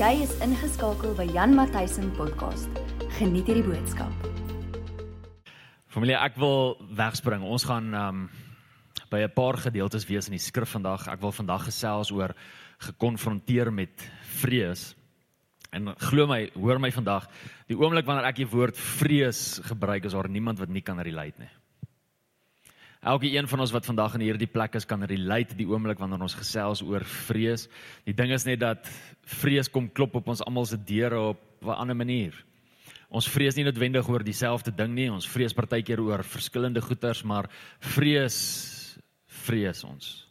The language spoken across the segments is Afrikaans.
Jy is ingeskakel by Jan Matthysen podcast. Geniet hierdie boodskap. Familie, ek wil wegspring. Ons gaan um by 'n paar gedeeltes wees in die skrif vandag. Ek wil vandag gesels oor gekonfronteer met vrees. En glo my, hoor my vandag, die oomblik wanneer ek die woord vrees gebruik, is daar niemand wat nie kan relate nie. Elke een van ons wat vandag in hierdie plek is kan relate die oomblik wanneer ons gesels oor vrees. Die ding is net dat vrees kom klop op ons almal se deure op 'n ander manier. Ons vrees nie noodwendig oor dieselfde ding nie. Ons vrees partykeer oor verskillende goeters, maar vrees vrees ons.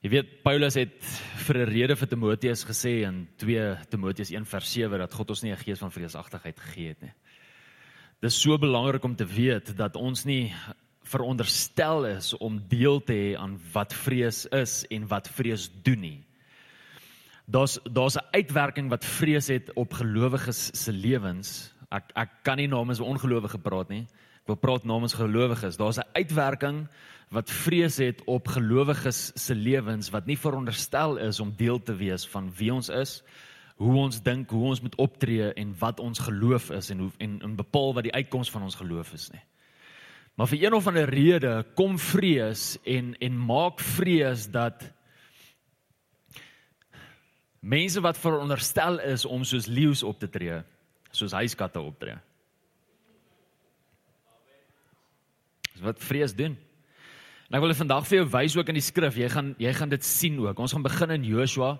Jy weet Paulus het vir 'n rede vir Timoteus gesê in 2 Timoteus 1 vers 7 dat God ons nie 'n gees van vreesagtigheid gegee het nie. Dis so belangrik om te weet dat ons nie veronderstel is om deel te hê aan wat vrees is en wat vrees doen nie. Daar's daar's 'n uitwerking wat vrees het op gelowiges se lewens. Ek ek kan nie namens ongelowige praat nie. Ek wil praat namens gelowiges. Daar's 'n uitwerking wat vrees het op gelowiges se lewens wat nie veronderstel is om deel te wees van wie ons is hoe ons dink, hoe ons moet optree en wat ons geloof is en hoe en, en bepaal wat die uitkoms van ons geloof is nie. Maar vir een of ander rede kom vrees en en maak vrees dat mense wat veronderstel is om soos leeu's op te tree, soos huiskatte optree. Dis wat vrees doen. En ek wil vandag vir jou wys ook in die skrif. Jy gaan jy gaan dit sien ook. Ons gaan begin in Joshua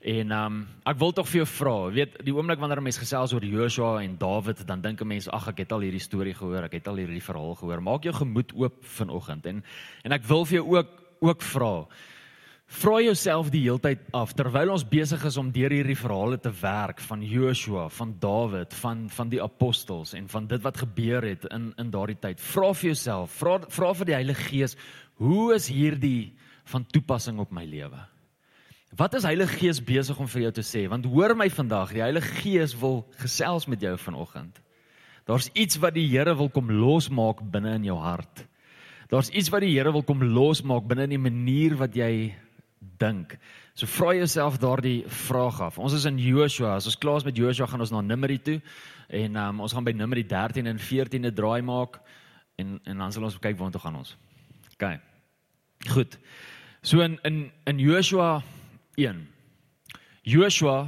En ehm um, ek wil tog vir jou vra, weet die oomblik wanneer 'n mens gesels oor Joshua en Dawid, dan dink 'n mens, ag ek het al hierdie storie gehoor, ek het al hierdie verhaal gehoor. Maak jou gemoed oop vanoggend en en ek wil vir jou ook ook vra. Vra jouself die heeltyd af terwyl ons besig is om deur hierdie verhale te werk van Joshua, van Dawid, van van die apostels en van dit wat gebeur het in in daardie tyd. Vra vir jouself, vra vra vir die Heilige Gees, hoe is hierdie van toepassing op my lewe? Wat is Heilige Gees besig om vir jou te sê? Want hoor my vandag, die Heilige Gees wil gesels met jou vanoggend. Daar's iets wat die Here wil kom losmaak binne in jou hart. Daar's iets wat die Here wil kom losmaak binne in die manier wat jy dink. So vra jouself daardie vraag af. Ons is in Joshua. As ons klaar is met Joshua, gaan ons na Numeri toe en um, ons gaan by Numeri 13 en 14 'n draai maak en en dan sal ons kyk waartoe gaan ons. OK. Goed. So in in in Joshua 1. Joshua,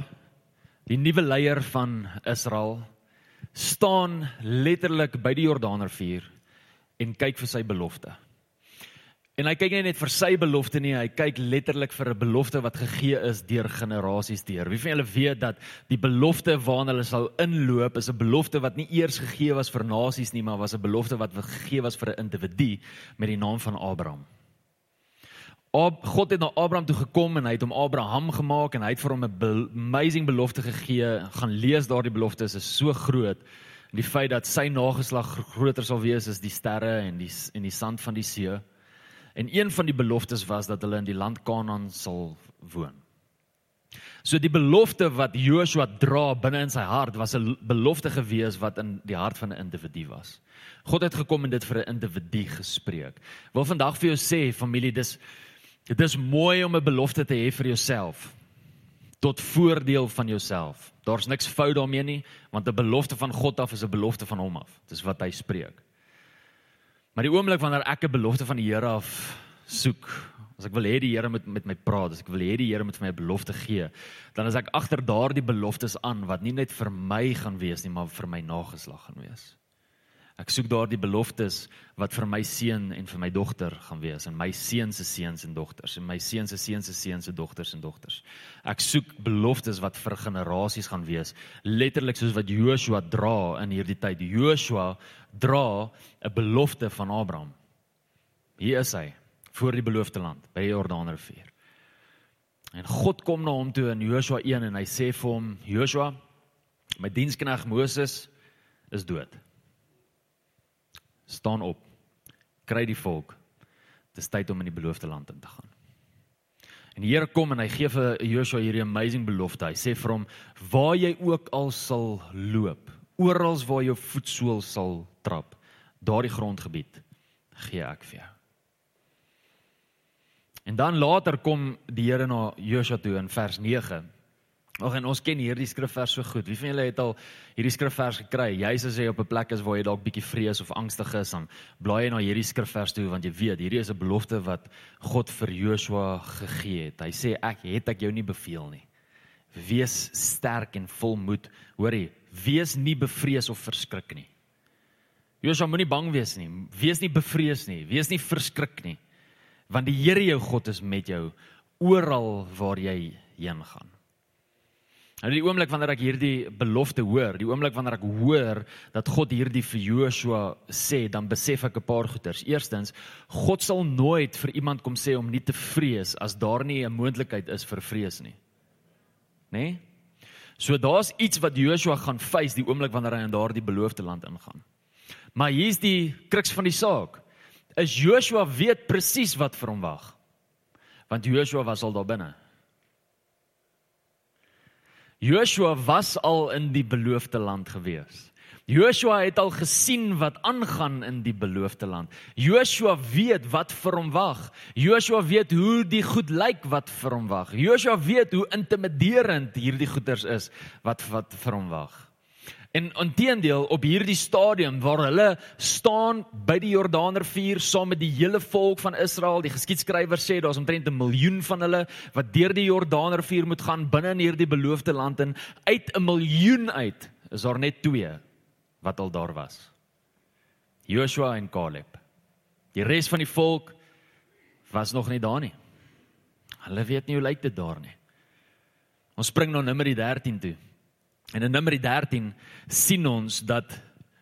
die nuwe leier van Israel, staan letterlik by die Jordaanrivier en kyk vir sy belofte. En hy kyk nie net vir sy belofte nie, hy kyk letterlik vir 'n belofte wat gegee is deur generasies deur. Wie van julle weet dat die belofte waarna hulle sal inloop is 'n belofte wat nie eers gegee was vir nasies nie, maar was 'n belofte wat gegee was vir 'n individu met die naam van Abraham. God het na Abraham toe gekom en hy het hom Abraham gemaak en hy het vir hom 'n amazing belofte gegee. Gaan lees daardie belofte is so groot. Die feit dat sy nageslag groter sal wees as die sterre en die en die sand van die see. En een van die beloftes was dat hulle in die land Kanaan sal woon. So die belofte wat Joshua dra binne in sy hart was 'n belofte gewees wat in die hart van 'n individu was. God het gekom en dit vir 'n individu gespreek. Ek wil vandag vir jou sê familie dis Dit is mooi om 'n belofte te hê vir jouself tot voordeel van jouself. Daar's niks fout daarmee nie, want 'n belofte van God af is 'n belofte van hom af. Dis wat hy spreek. Maar die oomblik wanneer ek 'n belofte van die Here af soek, as ek wil hê die Here moet met my praat, as ek wil hê die Here moet vir my 'n belofte gee, dan is ek agter daardie beloftes aan wat nie net vir my gaan wees nie, maar vir my nageslag gaan wees. Ek soek daardie beloftes wat vir my seun en vir my dogter gaan wees en my seun se seuns en dogters en my seun se seuns se seuns se dogters en dogters. Ek soek beloftes wat vir generasies gaan wees, letterlik soos wat Joshua dra in hierdie tyd. Joshua dra 'n belofte van Abraham. Hier is hy voor die beloofde land by die Jordaanrivier. En God kom na hom toe in Joshua 1 en hy sê vir hom: "Joshua, my diensknegt Moses is dood." Staan op. Kry die volk. Dit is tyd om in die beloofde land in te gaan. En die Here kom en hy gee vir Joshua hierdie amazing belofte. Hy sê vir hom: "Waar jy ook al sal loop, oral waar jou voetsool sal trap, daardie grondgebied gee ek vir jou." En dan later kom die Here na Josua toe in vers 9. Ag en ons ken hierdie skrifvers so goed. Wie van julle het al hierdie skrifvers gekry? Jy's as jy op 'n plek is waar jy dalk bietjie vrees of angstig is, dan blaai jy na hierdie skrifvers toe want jy weet, hierdie is 'n belofte wat God vir Joshua gegee het. Hy sê ek het ek jou nie beveel nie. Wees sterk en vol moed. Hoorie, wees nie bevrees of verskrik nie. Joshua moenie bang wees nie. Wees nie bevrees nie. Wees nie verskrik nie. Want die Here jou God is met jou oral waar jy heen gaan. Nou die oomblik wanneer ek hierdie belofte hoor, die oomblik wanneer ek hoor dat God hierdie vir Joshua sê, dan besef ek 'n paar goeters. Eerstens, God sal nooit vir iemand kom sê om nie te vrees as daar nie 'n moontlikheid is vir vrees nie. Né? Nee? So daar's iets wat Joshua gaan face die oomblik wanneer hy in daardie beloofde land ingaan. Maar hier's die kruks van die saak. Is Joshua weet presies wat vir hom wag. Want Joshua was al daar binne. Joshua was al in die beloofde land gewees. Joshua het al gesien wat aangaan in die beloofde land. Joshua weet wat vir hom wag. Joshua weet hoe die goed lyk wat vir hom wag. Joshua weet hoe intimiderend hierdie goeters is wat wat vir hom wag. En intedeel op hierdie stadium waar hulle staan by die Jordaanrivier saam met die hele volk van Israel, die geskiedskrywer sê daar's omtrent 'n miljoen van hulle wat deur die Jordaanrivier moet gaan binne in hierdie beloofde land en uit 'n miljoen uit is daar net 2 wat al daar was. Joshua en Caleb. Die res van die volk was nog nie daar nie. Hulle weet nie hoe lyk dit daar nie. Ons spring nou Numeri 13 toe. En in Numeri 13 sien ons dat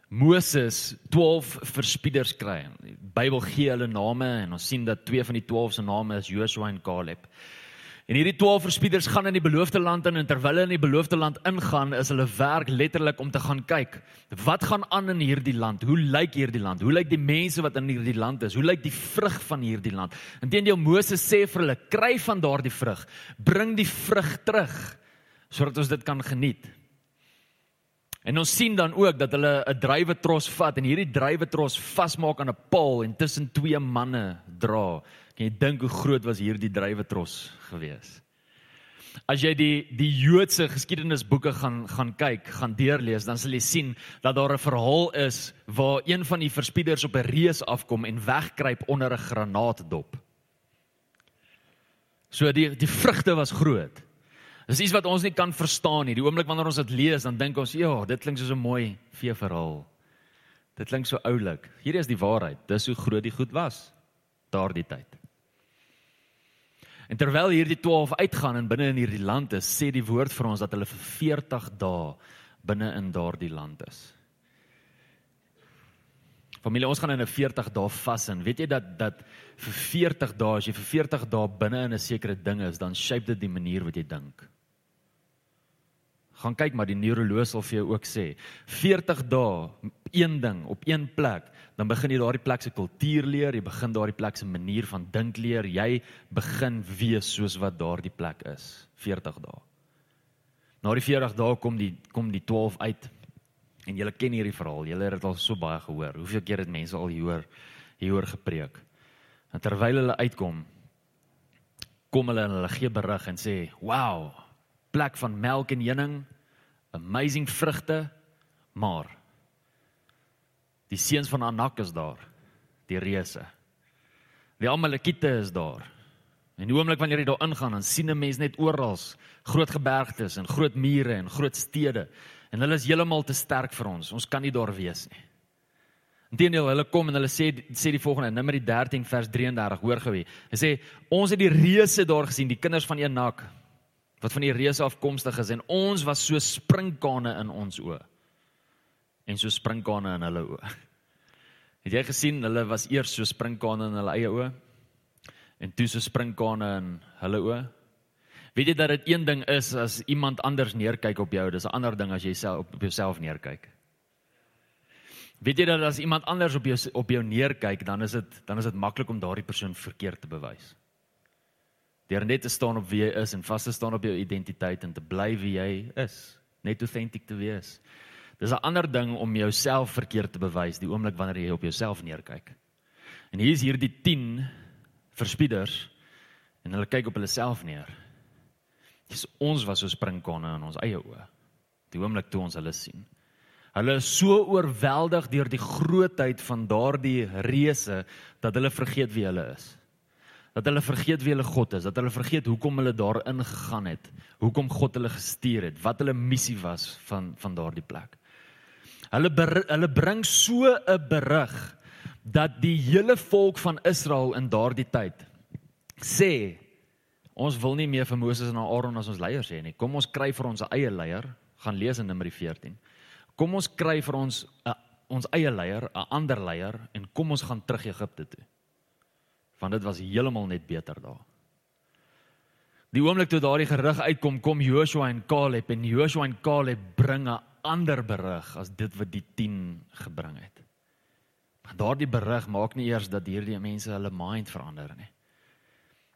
Moses 12 verspieders kry. Die Bybel gee hulle name en ons sien dat twee van die 12 se name is Joshua en Caleb. En hierdie 12 verspieders gaan in die beloofde land in en terwyl hulle in die beloofde land ingaan, is hulle werk letterlik om te gaan kyk. Wat gaan aan in hierdie land? Hoe lyk hierdie land? Hoe lyk die mense wat in hierdie land is? Hoe lyk die vrug van hierdie land? Inteendeel Moses sê vir hulle: "Kry van daardie vrug. Bring die vrug terug sodat ons dit kan geniet." En ons sien dan ook dat hulle 'n druiwetros vat en hierdie druiwetros vasmaak aan 'n paal en tussen twee manne dra. Kan jy dink hoe groot was hierdie druiwetros gewees? As jy die die Joodse geskiedenisboeke gaan gaan kyk, gaan deurlees, dan sal jy sien dat daar 'n verhaal is waar een van die verspieders op 'n reus afkom en wegkruip onder 'n granaatdop. So die die vrugte was groot. Dis iets wat ons nie kan verstaan nie. Die oomblik wanneer ons dit lees, dan dink ons, "Ja, dit klink soos 'n mooi veeverhaal." Dit klink so oulik. Hierdie is die waarheid. Dis hoe groot die goed was daardie tyd. En terwyl hierdie 12 uitgaan en binne in hierdie land is, sê die woord vir ons dat hulle vir 40 dae binne in daardie land is. Familie, ons gaan in 'n 40 dae vas in. Weet jy dat dat vir 40 dae, as jy vir 40 dae binne in 'n sekere ding is, dan shape dit die manier wat jy dink gaan kyk maar die neuroloog sal vir jou ook sê. 40 dae een ding op een plek dan begin jy daardie plek se kultuur leer jy begin daardie plek se manier van dink leer jy begin wees soos wat daardie plek is 40 dae. Na die 40 dae kom die kom die 12 uit en julle ken hierdie verhaal julle het dit al so baie gehoor. Hoeveel keer het mense al hier hieroor gepreek? En terwyl hulle uitkom kom hulle en hulle gee berig en sê wow plek van melk en honing, amazing vrugte, maar die seuns van Anak is daar, die reuse. Die Amalekite is daar. En die oomblik wanneer jy daar ingaan, dan sien 'n mens net oral groot gebergtes en groot mure en groot stede en hulle is heeltemal te sterk vir ons. Ons kan nie daar wees nie. Inteendeel, hulle kom en hulle sê sê die volgende, Numeri 13 vers 33, hoor gou hier. Hulle sê ons het die reuse daar gesien, die kinders van Enak wat van die reuse afkomstig is en ons was so sprinkane in ons oë en so sprinkane in hulle oë. Het jy gesien hulle was eers so sprinkane in hulle eie oë en toe so sprinkane in hulle oë? Weet jy dat dit een ding is as iemand anders neerkyk op jou, dis 'n ander ding as jy self op jouself neerkyk. Weet jy dat as iemand anders op jou op jou neerkyk, dan is dit dan is dit maklik om daardie persoon verkeerd te bewys. Deur net te staan op wie jy is en vas te staan op jou identiteit en te bly wie jy is, net autentiek te wees. Dis 'n ander ding om jouself verkeerd te bewys die oomblik wanneer jy op jouself neerkyk. En hier is hierdie 10 verspieders En hulle kyk op hulle self neer. Dis ons was so springkonne in ons eie oë. Die oomblik toe ons hulle sien. Hulle is so oorweldig deur die grootheid van daardie reuse dat hulle vergeet wie hulle is. Dat hulle vergeet wie hulle God is, dat hulle vergeet hoekom hulle daar ingegaan het, hoekom God hulle gestuur het, wat hulle missie was van van daardie plek. Hulle ber, hulle bring so 'n berig dat die hele volk van Israel in daardie tyd sê ons wil nie meer vir Moses en Aaron as ons leiers hê nie. Kom ons kry vir ons eie leier, gaan lees in Numeri 14. Kom ons kry vir ons 'n ons eie leier, 'n ander leier en kom ons gaan terug Egipte toe. Want dit was heeltemal net beter daar. Die oomblik toe daardie gerig uitkom, kom Joshua en Caleb en Joshua en Caleb bring 'n ander berig as dit wat die 10 gebring het. Daardie berig maak nie eers dat hierdie mense hulle mind verander nie.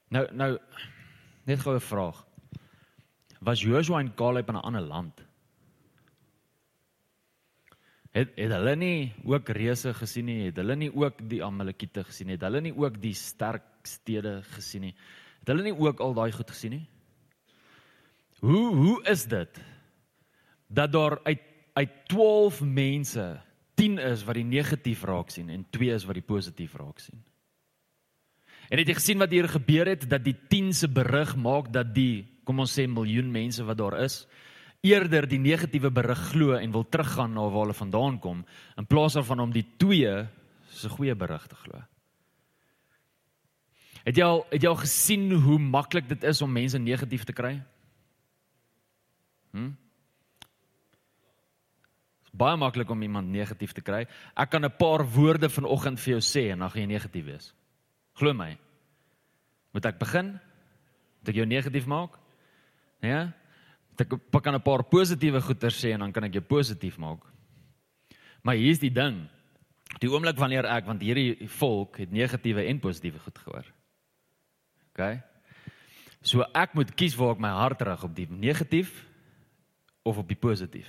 Nou nou net gou 'n vraag. Was Joshua en Caleb in 'n ander land? Het het hulle nie ook reuse gesien nie? Het hulle nie ook die Amalekiete gesien nie? Het hulle nie ook die sterk stede gesien nie? Het hulle nie ook al daai goed gesien nie? Hoe hoe is dit dat daar uit uit 12 mense 10 is wat die negatief raak sien en 2 is wat die positief raak sien? En het jy gesien wat hier gebeur het dat die 10 se berig maak dat die kom ons sê miljoen mense wat daar is eerder die negatiewe berig glo en wil teruggaan na waar hulle vandaan kom in plaas daarvan om die twee se goeie berig te glo. Het jy al het jy al gesien hoe maklik dit is om mense negatief te kry? Hm? Baie maklik om iemand negatief te kry. Ek kan 'n paar woorde vanoggend vir jou sê en dan gaan jy negatief wees. Glo my. Moet ek begin? Moet ek jou negatief maak? Ja? Ek kan 'n paar positiewe goeie sê en dan kan ek jou positief maak. Maar hier's die ding. Die oomblik wanneer ek want hierdie volk het negatiewe en positiewe goed gehoor. OK. So ek moet kies waar ek my hart rig op die negatief of op die positief.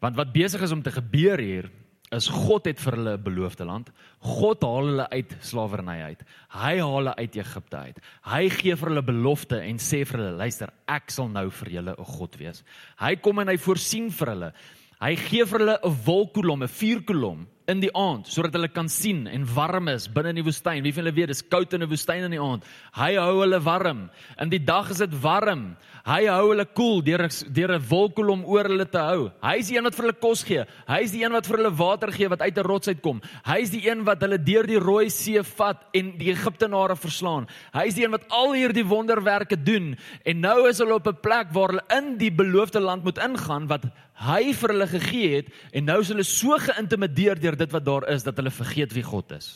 Want wat besig is om te gebeur hier is God het vir hulle 'n beloofde land. God haal hulle uit slawerny uit. Hy haal hulle uit Egipte uit. Hy gee vir hulle belofte en sê vir hulle: "Luister, ek sal nou vir julle 'n God wees." Hy kom en hy voorsien vir hulle. Hy gee vir hulle 'n wolkkolom, 'n vuurkolom in die aand sodat hulle kan sien en warm is binne in die woestyn. Wie van julle weet dis koud in 'n woestyn in die aand. Hy hou hulle warm. In die dag is dit warm. Hy hou hulle koel cool deur deur 'n wolkkolom oor hulle te hou. Hy is die een wat vir hulle kos gee. Hy is die een wat vir hulle water gee wat uit 'n rots uitkom. Hy is die een wat hulle deur die Rooi See vat en die Egiptenare verslaan. Hy is die een wat al hierdie wonderwerke doen en nou is hulle op 'n plek waar hulle in die beloofde land moet ingaan wat hy vir hulle gegee het en nou is hulle so geïntimideer deur dit wat daar is dat hulle vergeet wie God is.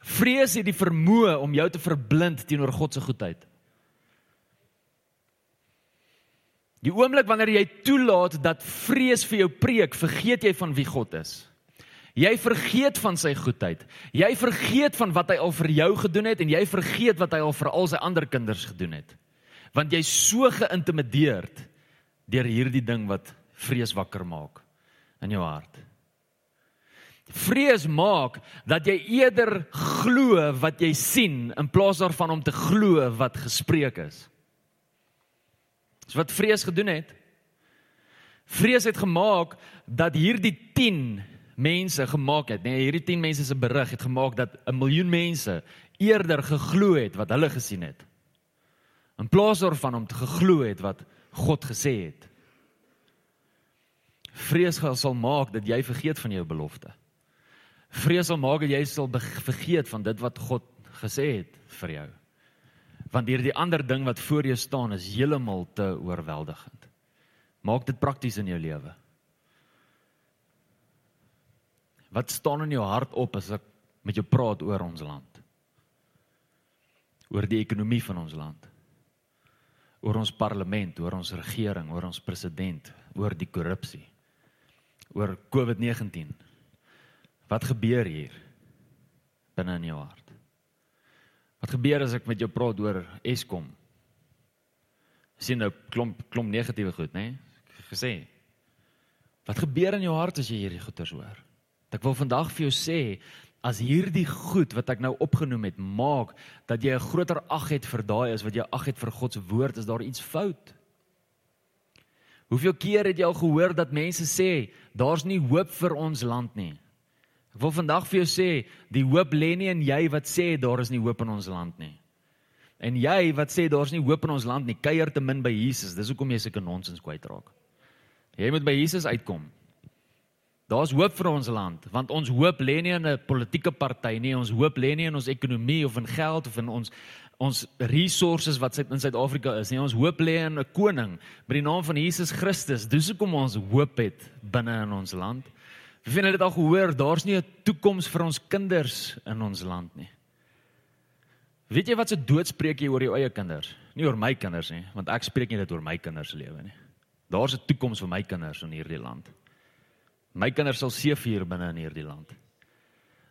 Vrees het die vermoë om jou te verblind teenoor God se goedheid. Die oomblik wanneer jy toelaat dat vrees vir jou preek, vergeet jy van wie God is. Jy vergeet van sy goedheid. Jy vergeet van wat hy al vir jou gedoen het en jy vergeet wat hy al vir al sy ander kinders gedoen het. Want jy's so geïntimideerd deur hierdie ding wat vrees wakker maak in jou hart. Vrees maak dat jy eerder glo wat jy sien in plaas daarvan om te glo wat gespreek is. Dis wat vrees gedoen het. Vrees het gemaak dat hierdie 10 mense gemaak het, nee, hierdie 10 mense se berig het gemaak dat 'n miljoen mense eerder geglo het wat hulle gesien het. In plaas daarvan om te geglo het wat God gesê het. Vrees sal maak dat jy vergeet van jou belofte. Vrees sal maak dat jy sal vergeet van dit wat God gesê het vir jou. Want hierdie ander ding wat voor jou staan is heeltemal te oorweldigend. Maak dit prakties in jou lewe. Wat staan in jou hart op as ek met jou praat oor ons land? Oor die ekonomie van ons land. Oor ons parlement, oor ons regering, oor ons president, oor die korrupsie. Oor COVID-19. Wat gebeur hier binne in jou hart? Wat gebeur as ek met jou praat oor Eskom? Sien nou klomp klomp negatiewe goed, né? Nee? Gesê. Wat gebeur in jou hart as jy hierdie goeters hoor? Ek wil vandag vir jou sê as hierdie goed wat ek nou opgenoem het maak dat jy 'n groter ag het vir daai as wat jy ag het vir God se woord, is daar iets fout. Hoeveel keer het jy al gehoor dat mense sê daar's nie hoop vir ons land nie? Ek wil vandag vir jou sê, die hoop lê nie in jy wat sê daar is nie hoop in ons land nie. En jy wat sê daar's nie hoop in ons land nie, kuier te min by Jesus. Dis hoekom jy sulke nonsens kwytraak. Jy moet by Jesus uitkom. Daar's hoop vir ons land, want ons hoop lê nie in 'n politieke party nie, ons hoop lê nie in ons ekonomie of in geld of in ons ons resources wat in Suid-Afrika is nie. Ons hoop lê in 'n koning met die naam van Jesus Christus. Dis hoekom ons hoop het binne in ons land. Wie vind dit al gehoor, daar's nie 'n toekoms vir ons kinders in ons land nie. Weet jy wat se doodspreek jy oor jou eie kinders? Nie oor my kinders nie, want ek spreek nie dit oor my kinders se lewe nie. Daar's 'n toekoms vir my kinders in hierdie land. My kinders sal seef hier binne in hierdie land.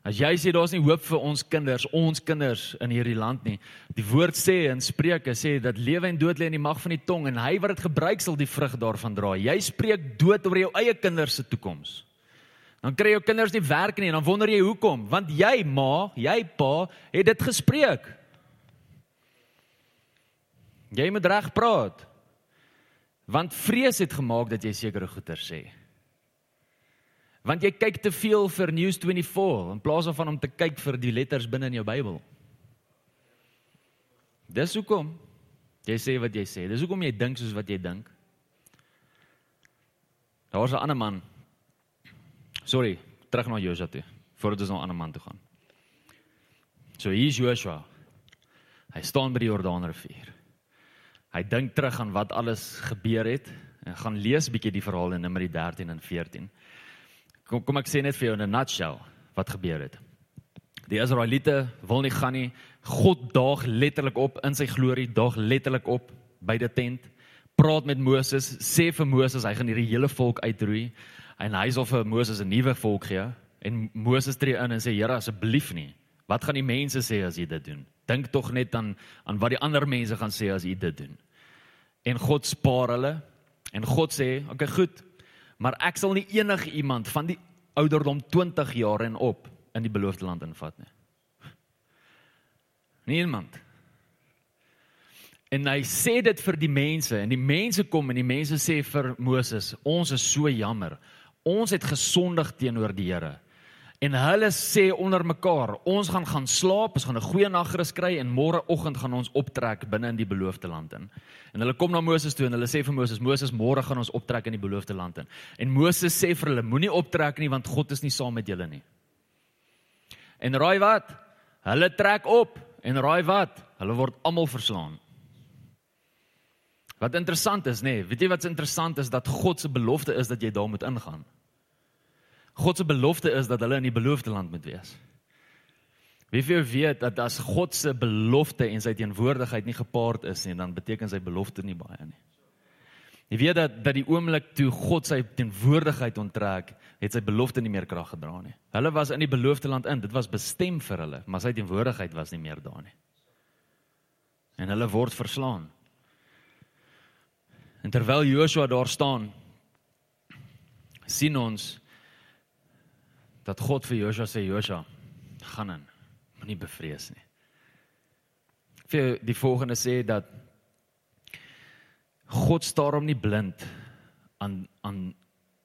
As jy sê daar's nie hoop vir ons kinders, ons kinders in hierdie land nie. Die woord sê in Spreuke sê dat lewe en dood lê in die mag van die tong en hy wat dit gebruik sal die vrug daarvan dra. Jy spreek dood oor jou eie kinders se toekoms. Dan kry jou kinders nie werk nie en dan wonder jy hoekom? Want jy ma, jy pa het dit gespreek. Jy moet reg praat. Want vrees het gemaak dat jy sekere goeie sê. Want jy kyk te veel vir News24 in plaas daarvan om te kyk vir die letters binne in jou Bybel. Dis hoekom jy sê wat jy sê. Dis hoekom jy dink soos wat jy dink. Daar's 'n ander man. Sorry, terug na Josua toe voordat ons na 'n ander man toe gaan. So hier is Joshua. Hy staan by die Jordaanrivier. Hy dink terug aan wat alles gebeur het en gaan lees bietjie die verhaal in Numeri 13 en 14. Kom kom ek sê net vir jou in 'n nutshell wat gebeur het. Die Israeliete wil nie gaan nie. God daag letterlik op in sy glorie, daag letterlik op by die tent. Praat met Moses, sê vir Moses hy gaan hierdie hele volk uitroei en hy sal vir Moses 'n nuwe volk gee en Moses tree in en sê Here asseblief nie. Wat gaan die mense sê as jy dit doen? Dink tog net aan aan wat die ander mense gaan sê as jy dit doen. En God spaar hulle en God sê, "Oké, okay, goed maar ek sal nie enige iemand van die ouderdom 20 jaar en op in die beloofde land invat nie. Niemand. En hy sê dit vir die mense en die mense kom en die mense sê vir Moses, ons is so jammer. Ons het gesondig teenoor die Here. En hulle sê onder mekaar, ons gaan gaan slaap, ons gaan 'n goeie nagrus kry en môreoggend gaan ons optrek binne in die beloofde land in. En hulle kom na Moses toe en hulle sê vir Moses, Moses, môre gaan ons optrek in die beloofde land in. En Moses sê vir hulle, moenie optrek nie want God is nie saam met julle nie. En raai wat? Hulle trek op en raai wat? Hulle word almal verslaan. Wat interessant is, nê, nee, weet jy wat's interessant is dat God se belofte is dat jy daar moet ingaan. God se belofte is dat hulle in die beloofde land moet wees. Wie vir weet dat as God se belofte en sy teenwoordigheid nie gepaard is nie, dan beteken sy belofte nie baie nie. Jy weet dat dat die oomblik toe God sy teenwoordigheid onttrek, het sy belofte nie meer krag gedra nie. Hulle was in die beloofde land in, dit was bestem vir hulle, maar sy teenwoordigheid was nie meer daar nie. En hulle word verslaan. En terwyl Joshua daar staan, sien ons dat God vir Josua sê Josua gaan in moenie bevrees nie. Vir die volgende sê dat God staar hom nie blind aan aan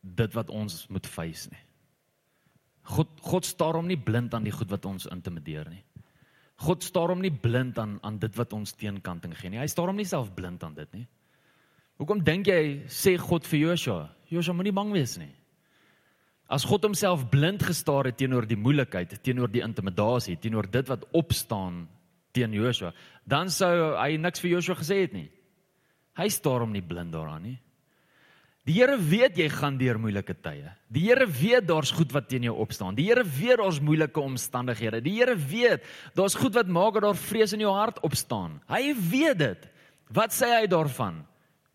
dit wat ons moet face nie. God God staar hom nie blind aan die goed wat ons intimideer nie. God staar hom nie blind aan aan dit wat ons teenkanting gee nie. Hy staar hom nie self blind aan dit nie. Hoekom dink jy sê God vir Joshua, Joshua moenie bang wees nie. As God homself blind gestaar het teenoor die moeilikheid, teenoor die intimidasie, teenoor dit wat opstaan teen Joshua, dan sou hy niks vir Joshua gesê het nie. Hy staar hom nie blind daaraan nie. Die Here weet jy gaan deur moeilike tye. Die Here weet daar's goed wat teen jou opstaan. Die Here weet daar's moeilike omstandighede. Die Here weet daar's goed wat maak dat daar vrees in jou hart opstaan. Hy weet dit. Wat sê hy daarvan?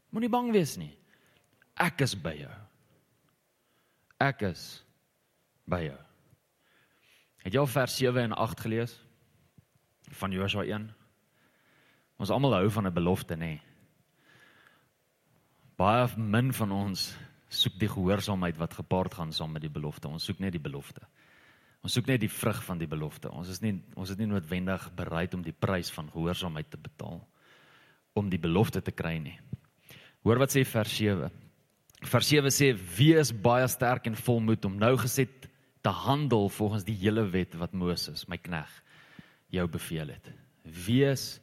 Moenie bang wees nie. Ek is by jou ek is by jou. Het jy al vers 7 en 8 gelees van Josua 1? Ons almal hou van 'n belofte, nê? Nee. Baie min van ons soek die gehoorsaamheid wat gepaard gaan saam met die belofte. Ons soek net die belofte. Ons soek net die vrug van die belofte. Ons is nie ons is nie noodwendig bereid om die prys van gehoorsaamheid te betaal om die belofte te kry nie. Hoor wat sê vers 7. Vers 7 sê: "Wees baie sterk en volmoed om nou geset te handel volgens die hele wet wat Moses, my knegg, jou beveel het. Wees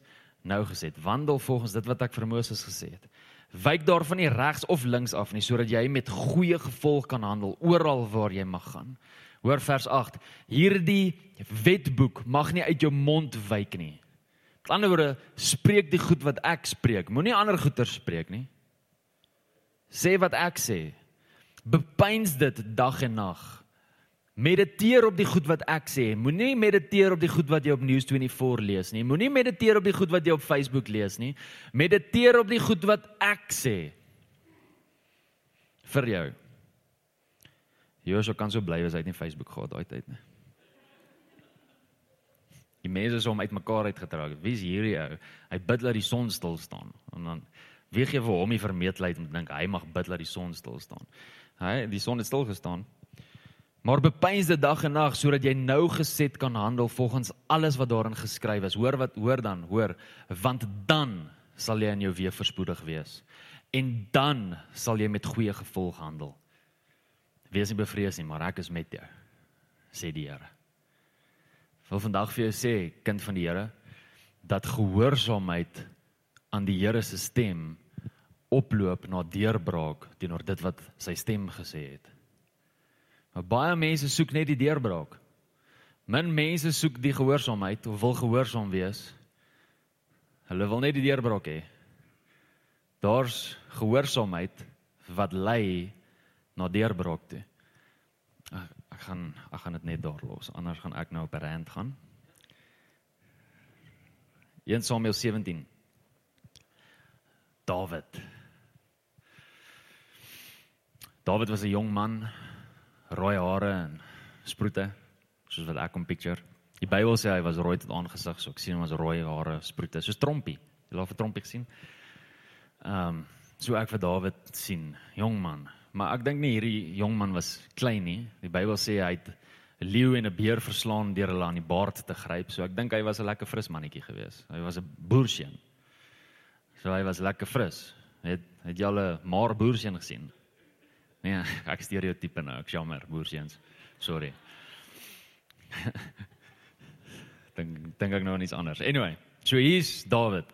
nou geset, wandel volgens dit wat ek vir Moses gesê het. Wyk daarvan nie regs of links af nie sodat jy met goeie gevolg kan handel oral waar jy mag gaan. Hoor vers 8. Hierdie wetboek mag nie uit jou mond wyk nie. Met ander woorde, spreek die goed wat ek spreek. Moenie ander goeie spreek nie. Sê wat ek sê. Bepeins dit dag en nag. Mediteer op die goed wat ek sê. Moenie mediteer op die goed wat jy op News24 lees nie. Moenie mediteer op die goed wat jy op Facebook lees nie. Mediteer op die goed wat ek sê. Vir jou. Joshua kan so bly as hy nie Facebook gehad daai tyd nie. Die mense is om uitmekaar uitgetrek. Wie's hierdie ou? Hy bid dat die son stil staan. En dan wie gee vir hom die vermeetheid om te dink hy mag bid dat die son stil staan. Hy die son het stil gestaan. Maar bepeins dit dag en nag sodat jy nou geset kan handel volgens alles wat daarin geskryf is. Hoor wat hoor dan, hoor, want dan sal jy in jou weë verspoedig wees. En dan sal jy met goeie gevolg handel. Wees nie bevrees nie, maar ek is met jou, sê die Here. Wil vandag vir jou sê, kind van die Here, dat gehoorsaamheid aan die Here se stem oploop na deurbraak teenoor dit wat sy stem gesê het. Maar baie mense soek net die deurbraak. Min mense soek die gehoorsaamheid of wil gehoorsaam wees. Hulle wil net die deurbraak hê. Daar's gehoorsaamheid wat lei na deurbraak toe. Ek, ek gaan ek gaan dit net daar los. Anders gaan ek nou op 'n rand gaan. 1 Samuel 17. Dawid. Dawid was 'n jong man rooi hare en sproete soos wat ek hom picture. Die Bybel sê hy was rooi tot aangesig, so ek sien hom as rooi hare, sproete, soos trompie. Jy laat vir trompie sien. Ehm um, so ek vir Dawid sien, jong man. Maar ek dink nie hierdie jong man was klein nie. Die Bybel sê hy het 'n leeu en 'n beer verslaan deur hulle aan die baard te gryp. So ek dink hy was 'n lekker fris mannetjie gewees. Hy was 'n boerseun. So hy was lekker fris. Het het jy al 'n maar boerseun gesien? Nee, ek stereotipe nou, ek jammer, boerseuns. Sorry. dink dink ek nou aan iets anders. Anyway, so hier's Dawid.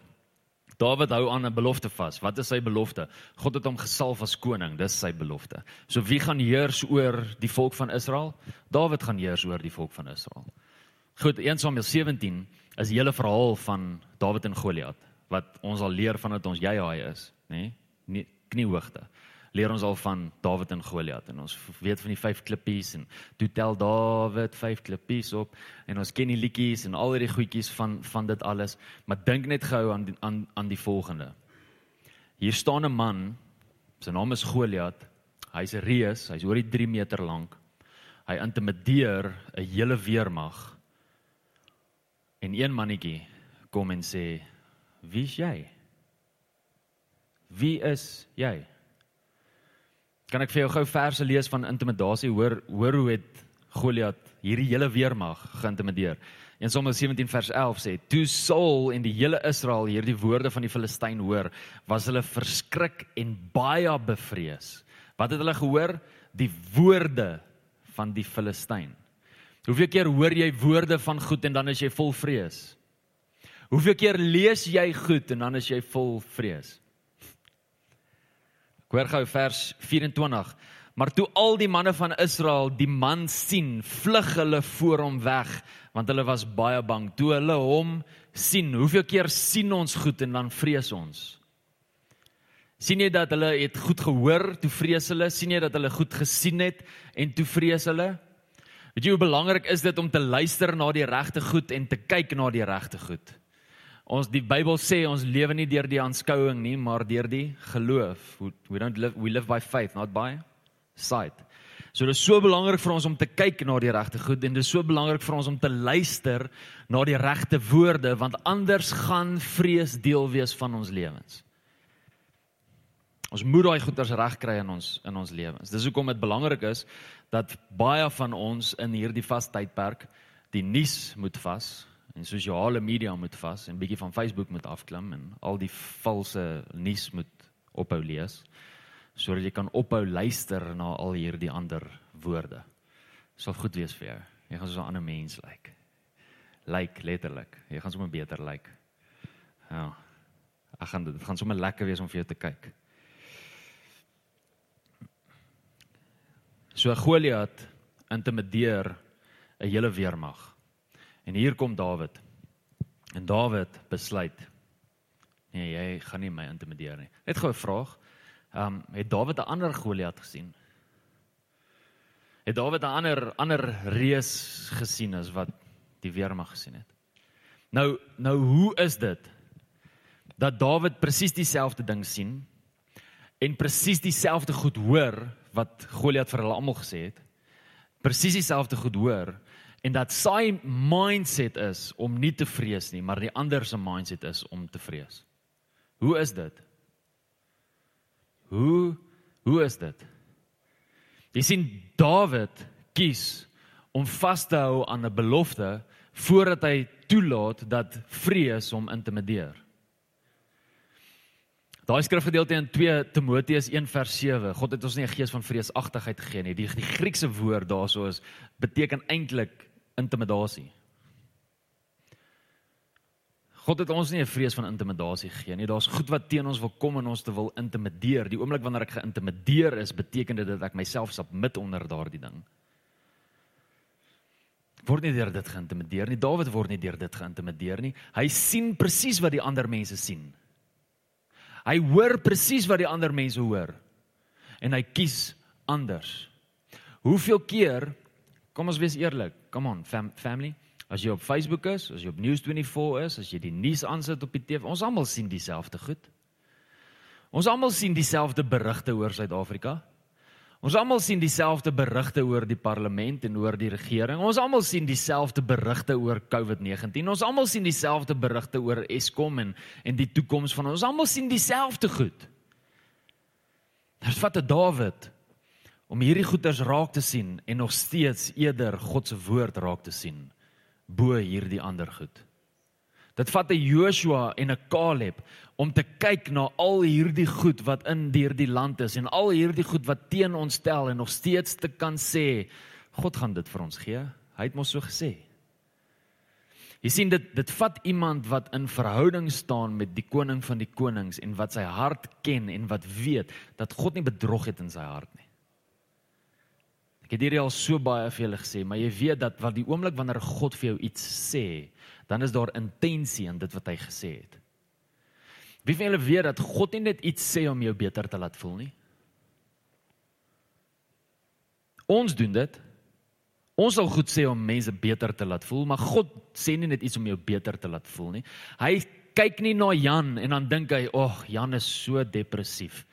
Dawid hou aan 'n belofte vas. Wat is sy belofte? God het hom gesalf as koning, dis sy belofte. So wie gaan heers oor die volk van Israel? Dawid gaan heers oor die volk van Israel. Goed, 1 Samuel 17 is die hele verhaal van Dawid en Goliat wat ons al leer van dat ons jy haai is, nê? Nee? Kniehoogte leer ons al van Dawid en Goliat en ons weet van die vyf klippies en toe tel Dawid vyf klippies op en ons ken die liedjies en al die goedjies van van dit alles maar dink net gehou aan die, aan aan die volgende. Hier staan 'n man sy naam is Goliat hy's 'n reus hy's oor die 3 meter lank hy intimideer 'n hele weermag en een mannetjie kom en sê wie's jy? Wie is jy Kan ek vir jou gou verse lees van intimidasie hoor hoor hoe het Goliat hierdie hele weermag geïntimideer. 1 Samuel 17 vers 11 sê: "Toe Saul en die hele Israel hierdie woorde van die Filistyn hoor, was hulle verskrik en baie bevrees." Wat het hulle gehoor? Die woorde van die Filistyn. Hoeveel keer hoor jy woorde van goed en dan is jy vol vrees? Hoeveel keer lees jy goed en dan is jy vol vrees? Hoor gou vers 24. Maar toe al die manne van Israel die man sien, vlug hulle voor hom weg, want hulle was baie bang. Toe hulle hom sien, hoeveel keer sien ons goed en dan vrees ons? sien jy dat hulle het goed gehoor, toe vrees hulle, sien jy dat hulle goed gesien het en toe vrees hulle? Weet jy hoe belangrik is dit om te luister na die regte goed en te kyk na die regte goed? Ons die Bybel sê ons lewe nie deur die aanskouing nie, maar deur die geloof. We don't live we live by faith, not by sight. So dit is so belangrik vir ons om te kyk na die regte goed en dit is so belangrik vir ons om te luister na die regte woorde want anders gaan vrees deel wees van ons lewens. Ons moet daai goeders regkry in ons in ons lewens. Dis hoekom dit belangrik is dat baie van ons in hierdie vastydperk die nuus moet vas en sosiale media moet vas en bietjie van Facebook moet afklim en al die valse nuus moet ophou lees sodat jy kan ophou luister na al hierdie ander woorde. Sal goed wees vir jou. Jy gaan soos 'n ander mens lyk. Like. Lyk like, letterlik. Jy gaan sommer beter lyk. Like. Ja. Ek gaan dit gaan sommer lekker wees om vir jou te kyk. So Goliat intimideer 'n hele weermag. En hier kom Dawid. En Dawid besluit nee, jy gaan nie my intimideer nie. Net gou 'n vraag. Ehm um, het Dawid 'n ander Goliat gesien? Het Dawid 'n ander ander reus gesien as wat die weermag gesien het? Nou nou hoe is dit dat Dawid presies dieselfde ding sien en presies dieselfde goed hoor wat Goliat vir hulle almal gesê het. Presies dieselfde goed hoor en dat sy mindset is om nie te vrees nie, maar die ander se mindset is om te vrees. Hoe is dit? Hoe hoe is dit? Jy sien Dawid kies om vas te hou aan 'n belofte voordat hy toelaat dat vrees hom intimideer. Daai skrifgedeelte in 2 Timoteus 1 vers 7. God het ons nie 'n gees van vreesagtigheid gegee nie. Die, die Griekse woord daarso is beteken eintlik intimidasie. God het ons nie 'n vrees van intimidasie gegee nie. Daar's goed wat teen ons wil kom en ons te wil intimideer. Die oomblik wanneer ek geïntimideer is, beteken dit dat ek myself submit onder daardie ding. Word nie deur dit geïntimideer nie. Dawid word nie deur dit geïntimideer nie. Hy sien presies wat die ander mense sien. Hy hoor presies wat die ander mense hoor en hy kies anders. Hoeveel keer kom ons wees eerlik, come on fam, family, as jy op Facebook is, as jy op News24 is, as jy die nuus aansit op die TV, ons almal sien dieselfde goed. Ons almal sien dieselfde berigte oor Suid-Afrika. Ons almal sien dieselfde berigte oor die parlement en oor die regering. Ons almal sien dieselfde berigte oor COVID-19. Ons almal sien dieselfde berigte oor Eskom en en die toekoms van ons. Ons almal sien dieselfde goed. Dit vat 'n Dawid om hierdie goeters raak te sien en nog steeds eerder God se woord raak te sien bo hierdie ander goed. Dit vat 'n Joshua en 'n Caleb om te kyk na al hierdie goed wat in hierdie land is en al hierdie goed wat teen ons stel en nog steeds te kan sê God gaan dit vir ons gee. Hy het mos so gesê. Jy sien dit dit vat iemand wat in verhouding staan met die koning van die konings en wat sy hart ken en wat weet dat God nie bedrog het in sy hart nie. Ek het hierdie al so baie vir julle gesê, maar jy weet dat wat die oomblik wanneer God vir jou iets sê, dan is daar intensie in dit wat hy gesê het. Wie van julle weet dat God nie net iets sê om jou beter te laat voel nie? Ons doen dit. Ons sal goed sê om mense beter te laat voel, maar God sê nie net iets om jou beter te laat voel nie. Hy kyk nie na Jan en dan dink hy, "Ag, oh, Jan is so depressief."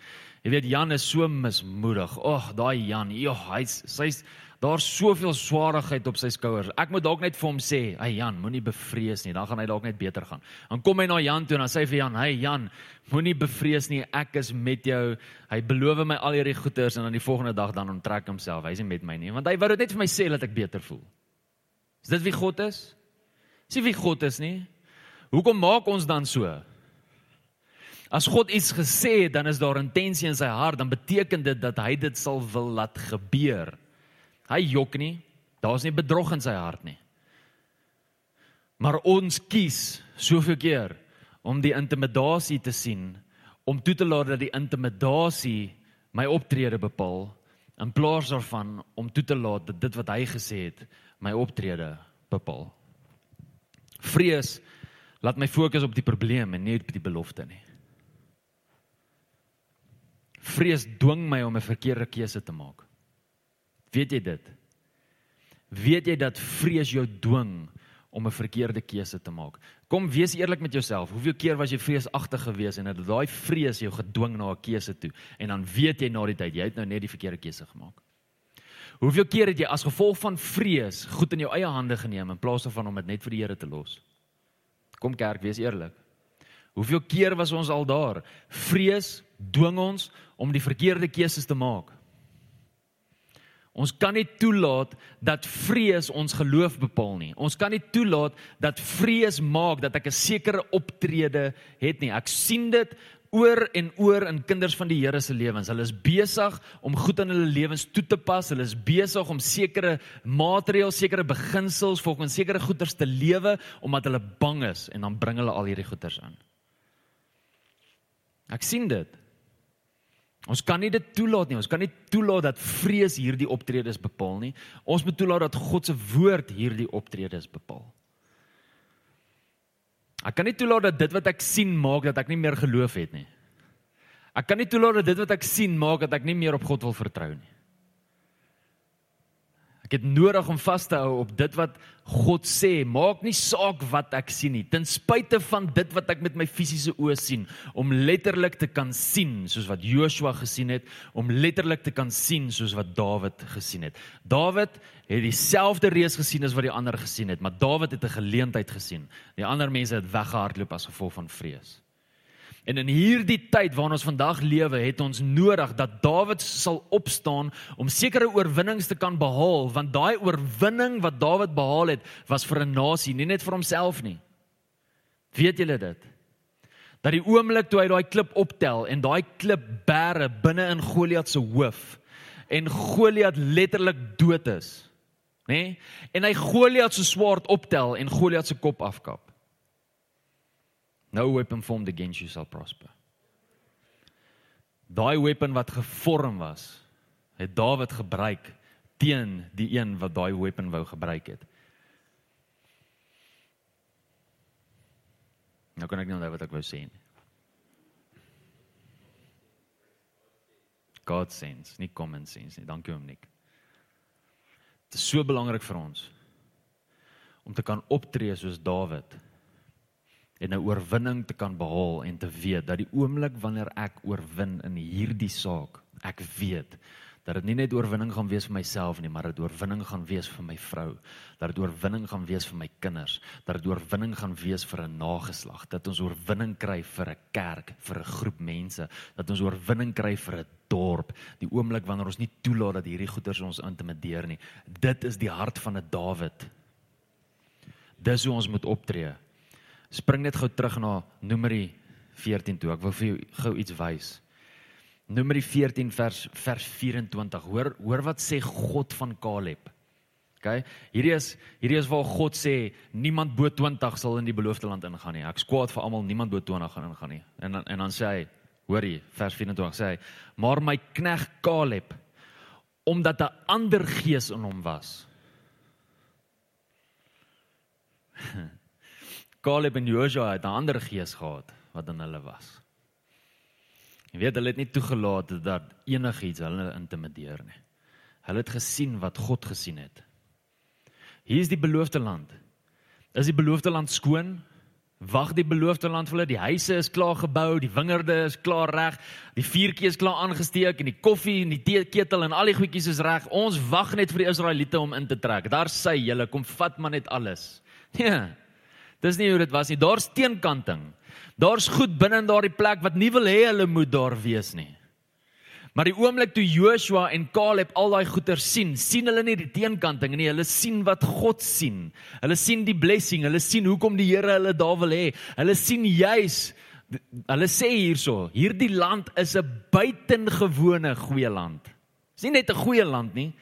Jy weet Jan is so mismoedig. Ag, daai Jan, joh, hy's sy's Daar's soveel swaarigheid op sy skouers. Ek moet dalk net vir hom sê, "Hey Jan, moenie bevrees nie, dan gaan hy dalk net beter gaan." Dan kom hy na Jan toe en dan sê hy vir Jan, "Hey Jan, moenie bevrees nie, ek is met jou." Hy beloof my al hierdie goeders en dan die volgende dag dan onttrek homself. Hy's nie met my nie, want hy wou dit net vir my sê dat ek beter voel. Is dit wie God is? Sien wie God is nie? Hoekom maak ons dan so? As God iets gesê het, dan is daar intensie in sy hart, dan beteken dit dat hy dit sal wil laat gebeur. Hy jok nie. Daar's nie bedrog in sy hart nie. Maar ons kies soveel keer om die intimidasie te sien, om toe te laat dat die intimidasie my optrede bepaal in plaas daarvan om toe te laat dat dit wat hy gesê het my optrede bepaal. Vrees laat my fokus op die probleem en nie op die belofte nie. Vrees dwing my om 'n verkeerde keuse te maak. Weet jy dit? Weet jy dat vrees jou dwing om 'n verkeerde keuse te maak? Kom wees eerlik met jouself. Hoeveel keer was jy vreesagtig geweest en het daai vrees jou gedwing na 'n keuse toe en dan weet jy na die tyd jy het nou net die verkeerde keuse gemaak? Hoeveel keer het jy as gevolg van vrees goed in jou eie hande geneem in plaas daarvan om dit net vir die Here te los? Kom kerk, wees eerlik. Hoeveel keer was ons al daar? Vrees dwing ons om die verkeerde keuses te maak. Ons kan nie toelaat dat vrees ons geloof bepaal nie. Ons kan nie toelaat dat vrees maak dat ek 'n sekere optrede het nie. Ek sien dit oor en oor in kinders van die Here se lewens. Hulle is besig om goed aan hulle lewens toe te pas. Hulle is besig om sekere maatreëls, sekere beginsels volgens sekere goeders te lewe omdat hulle bang is en dan bring hulle al hierdie goeders aan. Ek sien dit. Ons kan nie dit toelaat nie. Ons kan nie toelaat dat vrees hierdie optredes bepaal nie. Ons moet toelaat dat God se woord hierdie optredes bepaal. Ek kan nie toelaat dat dit wat ek sien maak dat ek nie meer geloof het nie. Ek kan nie toelaat dat dit wat ek sien maak dat ek nie meer op God wil vertrou nie. Ek het nodig om vas te hou op dit wat God sê. Maak nie saak wat ek sien nie, ten spyte van dit wat ek met my fisiese oë sien, om letterlik te kan sien soos wat Joshua gesien het, om letterlik te kan sien soos wat Dawid gesien het. Dawid het dieselfde reus gesien as wat die ander gesien het, maar Dawid het 'n geleentheid gesien. Die ander mense het weggehardloop as gevolg van vrees. En in hierdie tyd waarin ons vandag lewe, het ons nodig dat Dawid sal opstaan om sekere oorwinnings te kan behaal, want daai oorwinning wat Dawid behaal het, was vir 'n nasie, nie net vir homself nie. Weet julle dit? Dat die oomblik toe hy daai klip optel en daai klip bære binne in Goliat se hoof en Goliat letterlik dood is, nê? Nee? En hy Goliat se swaard optel en Goliat se kop afkap. No weapon formed against you shall prosper. Daai weapon wat gevorm was, het Dawid gebruik teen die een wat daai weapon wou gebruik het. Nou kan ek nie onthou wat ek wou sê nie. God sense, nie common sense nie. Dankie oom Nik. Dit is so belangrik vir ons om te kan optree soos Dawid en 'n oorwinning te kan behaal en te weet dat die oomblik wanneer ek oorwin in hierdie saak, ek weet dat dit nie net oorwinning gaan wees vir myself nie, maar dit oorwinning gaan wees vir my vrou, dat dit oorwinning gaan wees vir my kinders, dat dit oorwinning gaan wees vir 'n nageslag, dat ons oorwinning kry vir 'n kerk, vir 'n groep mense, dat ons oorwinning kry vir 'n dorp, die oomblik wanneer ons nie toelaat dat hierdie goeters ons intimideer nie. Dit is die hart van 'n Dawid. Dis hoe ons moet optree spring net gou terug na Numeri 14 toe. Ek wil vir jou gou iets wys. Numeri 14 vers vers 24. Hoor hoor wat sê God van Kaleb. OK. Hierdie is hierdie is waar God sê niemand bo 20 sal in die beloofde land ingaan nie. Ek skwaad vir almal niemand bo 20 gaan ingaan nie. En dan en dan sê hy, hoor hier, vers 24 sê hy, maar my knegg Kaleb omdat 'n ander gees in hom was. Caleb en Joshua het 'n ander gees gehad wat in hulle was. Jy weet hulle het nie toegelaat dat enigiets hulle intimideer nie. Hulle het gesien wat God gesien het. Hier is die beloofde land. Is die beloofde land skoon? Wag die beloofde land vir hulle. Die huise is klaar gebou, die wingerde is klaar reg, die vuurtjie is klaar aangesteek en die koffie en die teeketel en al die goedjies is reg. Ons wag net vir die Israeliete om in te trek. Daar sê julle kom vat maar net alles. Ja. Dis nie hoe dit was nie. Daar's teenkanting. Daar's goed binne in daardie plek wat nie wil hê hulle moet daar wees nie. Maar die oomblik toe Joshua en Caleb al daai goeie sien, sien hulle nie die teenkanting nie, hulle sien wat God sien. Hulle sien die blessing, hulle sien hoekom die Here hulle daar wil hê. Hulle sien juis hulle sê hierso, hierdie land is 'n buitengewone goeie land. Dis nie net 'n goeie land nie.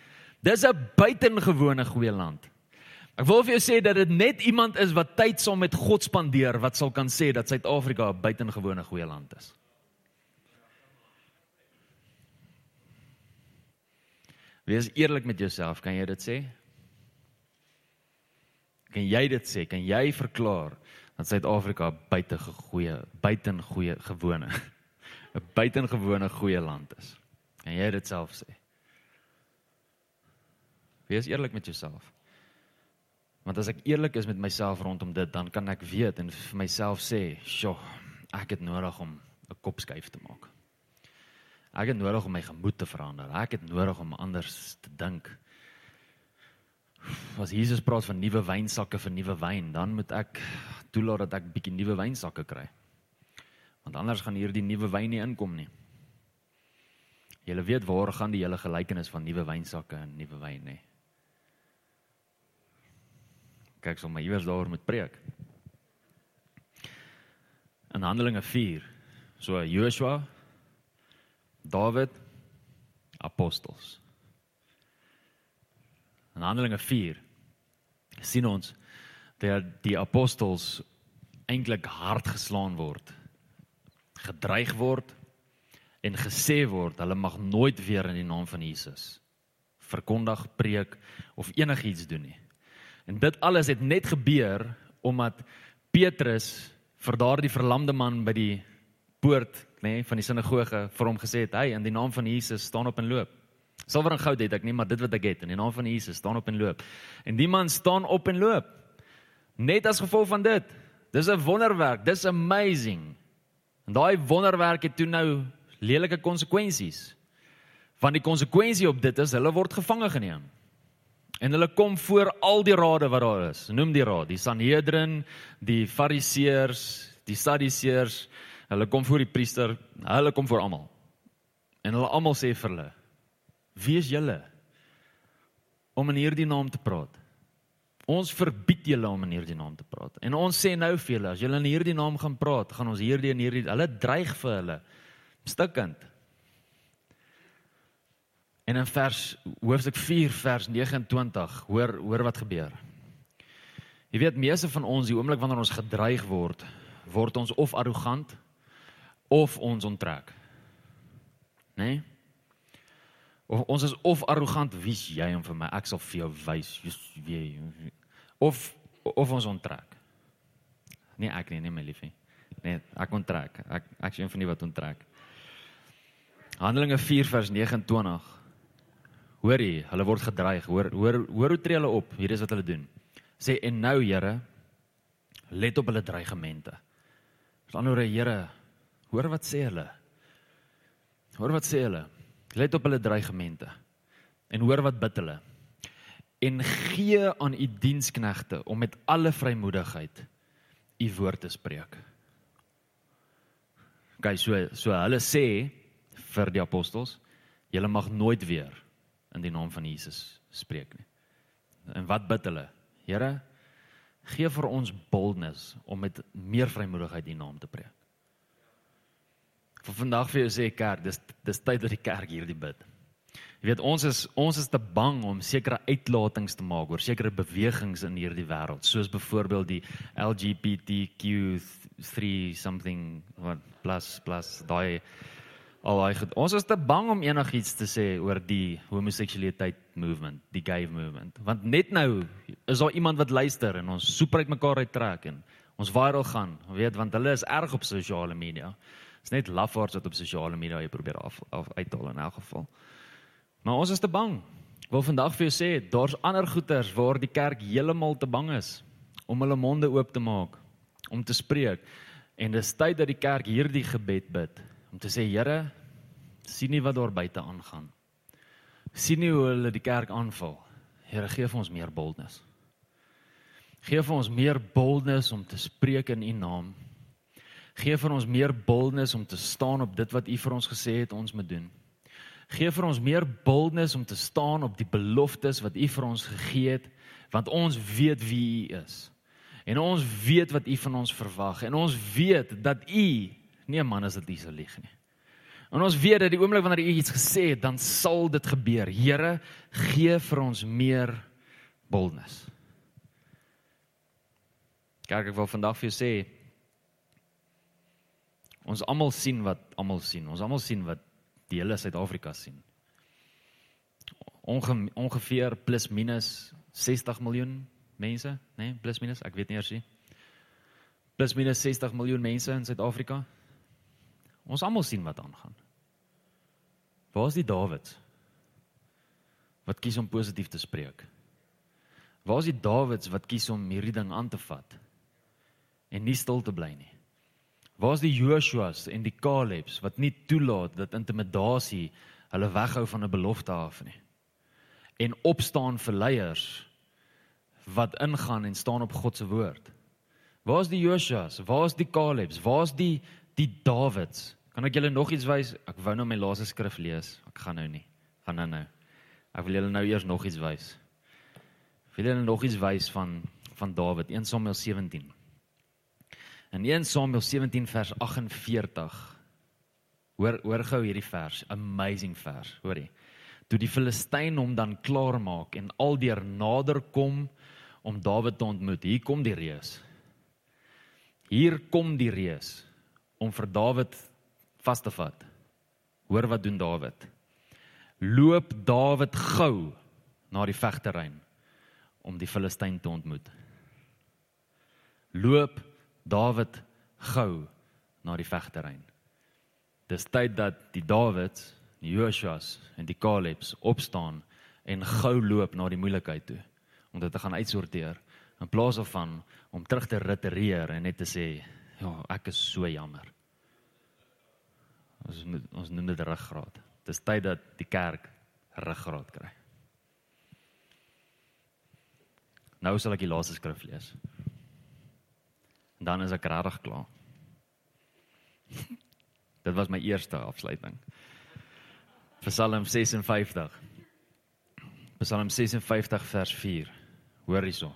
Dis 'n buitengewone goeie land. Ek wil vir jou sê dat dit net iemand is wat tyd saam met God spandeer wat sal kan sê dat Suid-Afrika 'n buitengewone goeie land is. Wees eerlik met jouself, kan jy dit sê? Kan jy dit sê? Kan jy verklaar dat Suid-Afrika buitengegoeie, buitengoeie gewone 'n buitengewone goeie land is? Kan jy dit self sê? Wees eerlik met jouself. Want as ek eerlik is met myself rondom dit, dan kan ek weet en vir myself sê, "Sjoe, ek het nodig om 'n kop skuif te maak. Ek het nodig om my gemoed te verander. Ek het nodig om anders te dink." As Jesus praat van nuwe wynsakke vir nuwe wyn, dan moet ek toelaat dat ek bietjie nuwe wynsakke kry. Want anders gaan hierdie nuwe wyn nie inkom nie. Julle weet waar gaan die hele gelykenis van nuwe wynsakke en nuwe wyn nie. Kyk sommer iewers daar met preek. In Handelinge 4, so Joshua, Dawid, apostels. In Handelinge 4 sien ons dat die apostels eintlik hard geslaan word, gedreig word en gesê word hulle mag nooit weer in die naam van Jesus verkondig, preek of enigiets doen nie. En dit alles het net gebeur omdat Petrus vir daardie verlamde man by die poort, nê, nee, van die sinagoge vir hom gesê het: "Hey, in die naam van Jesus staan op en loop." Silwer en goud het ek nie, maar dit wat ek het in die naam van Jesus staan op en loop. En die man staan op en loop. Net as gevolg van dit. Dis 'n wonderwerk, dis amazing. En daai wonderwerk het toe nou lelike konsekwensies. Want die konsekwensie op dit is hulle word gevange geneem. En hulle kom voor al die rade wat daar is. Noem die raad, die Sanhedrin, die Fariseërs, die Sadduseërs. Hulle kom voor die priester, hulle kom voor almal. En hulle almal sê vir hulle: "Wie is julle om in hierdie naam te praat?" Ons verbied julle om in hierdie naam te praat. En ons sê nou vir julle, as julle in hierdie naam gaan praat, gaan ons hierdie en hierdie hulle dreig vir hulle stikkend. En in vers hoofstuk 4 vers 29 hoor hoor wat gebeur. Jy weet meeste van ons die oomblik wanneer ons gedreig word, word ons of arrogant of ons onttrek. Né? Nee? Of ons is of arrogant, wie's jy om vir my ek sal vir jou wys wie jy of of ons onttrek. Nee, ek nie, nee my liefie. Nee, ek onttrek. Ek ek is een van die wat onttrek. Handelinge 4 vers 29 Hoor jy, hulle word gedreig. Hoor hoor hoor hoe tree hulle op? Hier is wat hulle doen. Sê en nou Here, let op hulle dreigemente. Hoor hy Here, hoor wat sê hulle? Hoor wat sê hulle? Let op hulle dreigemente. En hoor wat bid hulle? En gee aan u diensknegte om met alle vrymoedigheid u woord te spreek. Gaan so so hulle sê vir die apostels, julle mag nooit weer in die naam van Jesus spreek nie. En wat bid hulle? Here, gee vir ons boldness om met meer vrymoedigheid die naam te preek. Vir vandag vir jou sê kerk, dis dis tyd dat die kerk hierdie bid. Jy weet ons is ons is te bang om sekere uitlatings te maak oor sekere bewegings in hierdie wêreld, soos byvoorbeeld die LGBTQ3 something what plus plus daai al daai ons is te bang om enigiets te sê oor die homoseksualiteit movement, die gay movement. Want net nou is daar iemand wat luister en ons soep uit mekaar uit trek en ons viral gaan, weet want hulle is erg op sosiale media. Dit's net lafaards wat op sosiale media jy probeer af, af uithaal in elk geval. Maar ons is te bang. Ek wil vandag vir jou sê, daar's ander goeters waar die kerk heeltemal te bang is om hulle monde oop te maak, om te spreek. En dis tyd dat die kerk hierdie gebed bid om te sê Here, sien nie wat daar buite aangaan. sien nie hoe hulle die kerk aanval. Here, gee vir ons meer boldness. Gee vir ons meer boldness om te spreek in U naam. Gee vir ons meer boldness om te staan op dit wat U vir ons gesê het ons moet doen. Gee vir ons meer boldness om te staan op die beloftes wat U vir ons gegee het, want ons weet wie U is. En ons weet wat U van ons verwag en ons weet dat U nie 'n man is wat dis lieg nie. En ons weet dat die oomblik wanneer U iets gesê het, dan sal dit gebeur. Here, gee vir ons meer boldness. Kerk, ek wil vandag vir jou sê ons almal sien wat almal sien. Ons almal sien wat die hele Suid-Afrika sien. Onge ongeveer plus minus 60 miljoen mense, né? Nee, plus minus, ek weet nie eers nie. Plus minus 60 miljoen mense in Suid-Afrika. Ons almal sien wat aangaan. Waar is die Dawid? Wat kies om positief te spreek? Waar is die Dawids wat kies om hierdie ding aan te vat en nie stil te bly nie? Waar is die Joshua's en die Caleb's wat nie toelaat dat intimidasie hulle weghou van 'n belofte af nie? En opstaan vir leiers wat ingaan en staan op God se woord. Waar is die Joshua's? Waar is die Caleb's? Waar is die Die Dawids. Kan ek julle nog iets wys? Ek wou nou my laaste skrif lees. Ek gaan nou nie. Gaan nou nou. Ek wil julle nou eers nog iets wys. Wil julle nog iets wys van van Dawid, 1 Samuel 17. In 1 Samuel 17 vers 48. Hoor hoor gou hierdie vers, amazing vers, hoorie. Toe die Filistyn hom dan klaar maak en aldeer nader kom om Dawid te ontmoet. Hier kom die reus. Hier kom die reus om vir Dawid vas te vat. Hoor wat doen Dawid? Loop Dawid gou na die vegterrein om die Filistyn te ontmoet. Loop Dawid gou na die vegterrein. Dis tyd dat die Dawids, die Joshua's en die Caleb's opstaan en gou loop na die moeilikheid toe om dit te gaan uitsorteer in plaas van om terug te retireer en net te sê ja, ek is so jammer. Ons ons noem dit ruggraat. Dis tyd dat die kerk ruggraat kry. Nou sal ek die laaste skrif lees. En dan is ek regtig klaar. Dit was my eerste afsluiting. Psalm 56. Psalm 56 vers 4. Hoor hierso.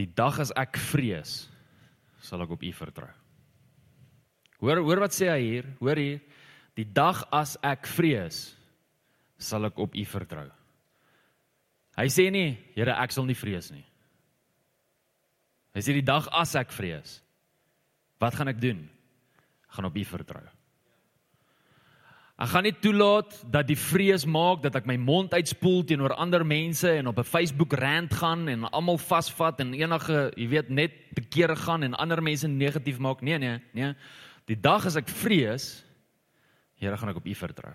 Die dag as ek vrees, sal ek op U vertrou. Hoor hoor wat sê hy hier? Hoor hier. Die dag as ek vrees, sal ek op U vertrou. Hy sê nie, Here, ek sal nie vrees nie. Hy sê die dag as ek vrees, wat gaan ek doen? Ek gaan op U vertrou. Ek gaan nie toelaat dat die vrees maak dat ek my mond uitspoel teenoor ander mense en op 'n Facebook rant gaan en almal vasvat en enige, jy weet, net te kere gaan en ander mense negatief maak. Nee, nee, nee. Die dag as ek vrees, Here, gaan ek op U vertrou.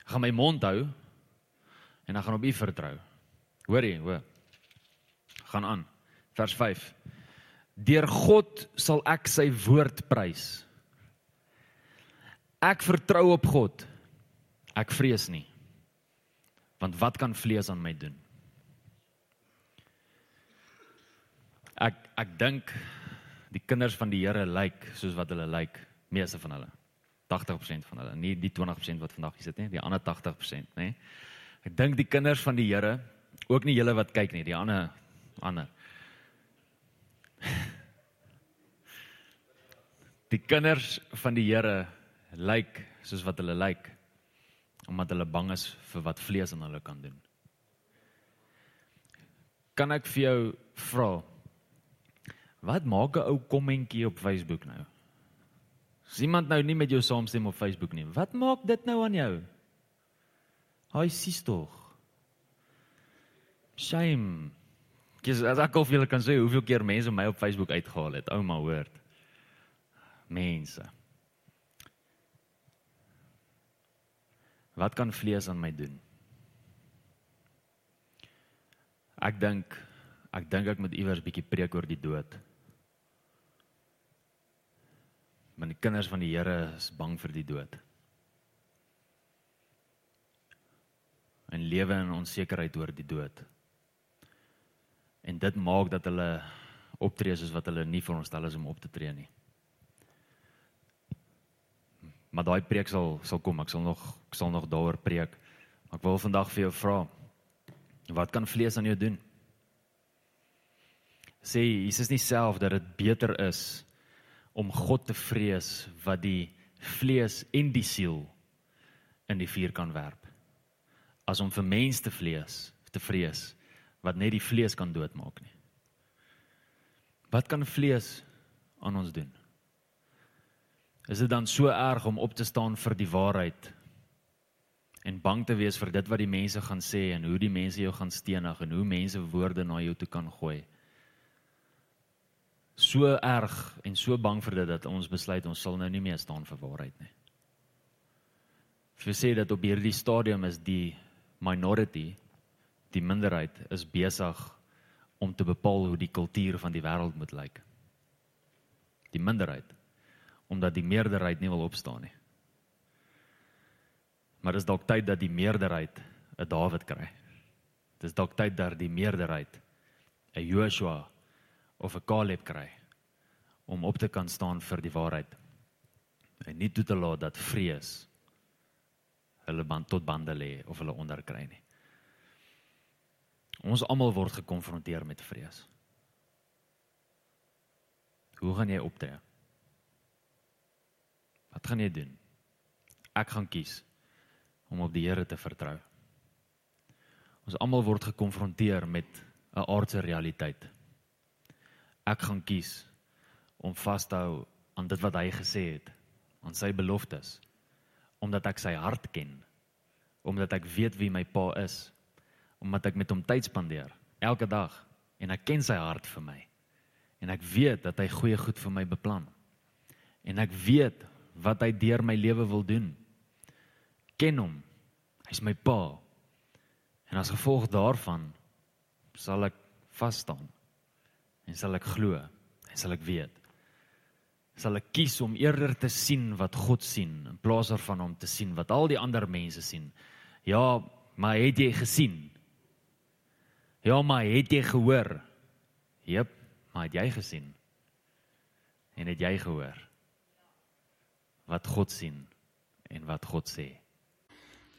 Ek gaan my mond hou en ek gaan op U vertrou. Hoor jy, hoor. Gaan aan. Vers 5. Deur God sal ek sy woord prys. Ek vertrou op God. Ek vrees nie. Want wat kan vlees aan my doen? Ek ek dink die kinders van die Here lyk soos wat hulle lyk, meeste van hulle. 80% van hulle, nie die 20% wat vandag hier sit nie, die ander 80%, nê. Ek dink die kinders van die Here, ook nie julle wat kyk nie, die ander ander. Die kinders van die Here lyk soos wat hulle lyk omdat hulle bang is vir wat vlees aan hulle kan doen. Kan ek vir jou vra wat maak 'n ou kommentjie op Facebook nou? As iemand nou nie met jou saamstem op Facebook nie, wat maak dit nou aan jou? Haai sies tog. Shame. Kies as ek of julle kan sê hoeveel keer mense my op Facebook uitgehaal het, ouma hoor. Mense. Wat kan vlees aan my doen? Ek dink ek dink ek moet iewers bietjie preek oor die dood. Want die kinders van die Here is bang vir die dood. En lewe in onsekerheid oor die dood. En dit maak dat hulle optree soos wat hulle nie veronderstel is om op te tree nie maar daai preek sal sal kom. Ek sal nog ek sal nog daaroor preek. Ek wil vandag vir jou vra. Wat kan vlees aan jou doen? Sê Jesus nie self dat dit beter is om God te vrees wat die vlees en die siel in die vuur kan werp as om vir mense te vlees te vrees wat net die vlees kan doodmaak nie. Wat kan vlees aan ons doen? Is dit dan so erg om op te staan vir die waarheid en bang te wees vir dit wat die mense gaan sê en hoe die mense jou gaan stenig en hoe mense woorde na jou toe kan gooi? So erg en so bang vir dit dat ons besluit ons sal nou nie meer staan vir waarheid nie. Vir sê dat op hierdie stadium is die minority, die minderheid is besig om te bepaal hoe die kultuur van die wêreld moet lyk. Die minderheid omdat die meerderheid nie wil opstaan nie. Maar dis dalk tyd dat die meerderheid 'n Dawid kry. Dis dalk tyd dat die meerderheid 'n Joshua of 'n Caleb kry om op te kan staan vir die waarheid en nie toe te laat dat vrees hulle band tot bande lê of hulle onderkry nie. Ons almal word gekonfronteer met vrees. Hoe gaan jy optree? Wat gaan jy doen? Ek gaan kies om op die Here te vertrou. Ons almal word gekonfronteer met 'n aardse realiteit. Ek gaan kies om vas te hou aan dit wat hy gesê het, aan sy beloftes, omdat ek sy hart ken, omdat ek weet wie my pa is, omdat ek met hom tyd spandeer elke dag en ek ken sy hart vir my. En ek weet dat hy goeie goed vir my beplan. En ek weet wat hy deur my lewe wil doen. Ken hom. Hy's my pa. En as gevolg daarvan sal ek vas staan en sal ek glo en sal ek weet sal ek kies om eerder te sien wat God sien in plaas daarvan om te sien wat al die ander mense sien. Ja, maar het jy gesien? Ja, maar het jy gehoor? Jep, maar het jy gesien? En het jy gehoor? Wat God sien en wat God sê.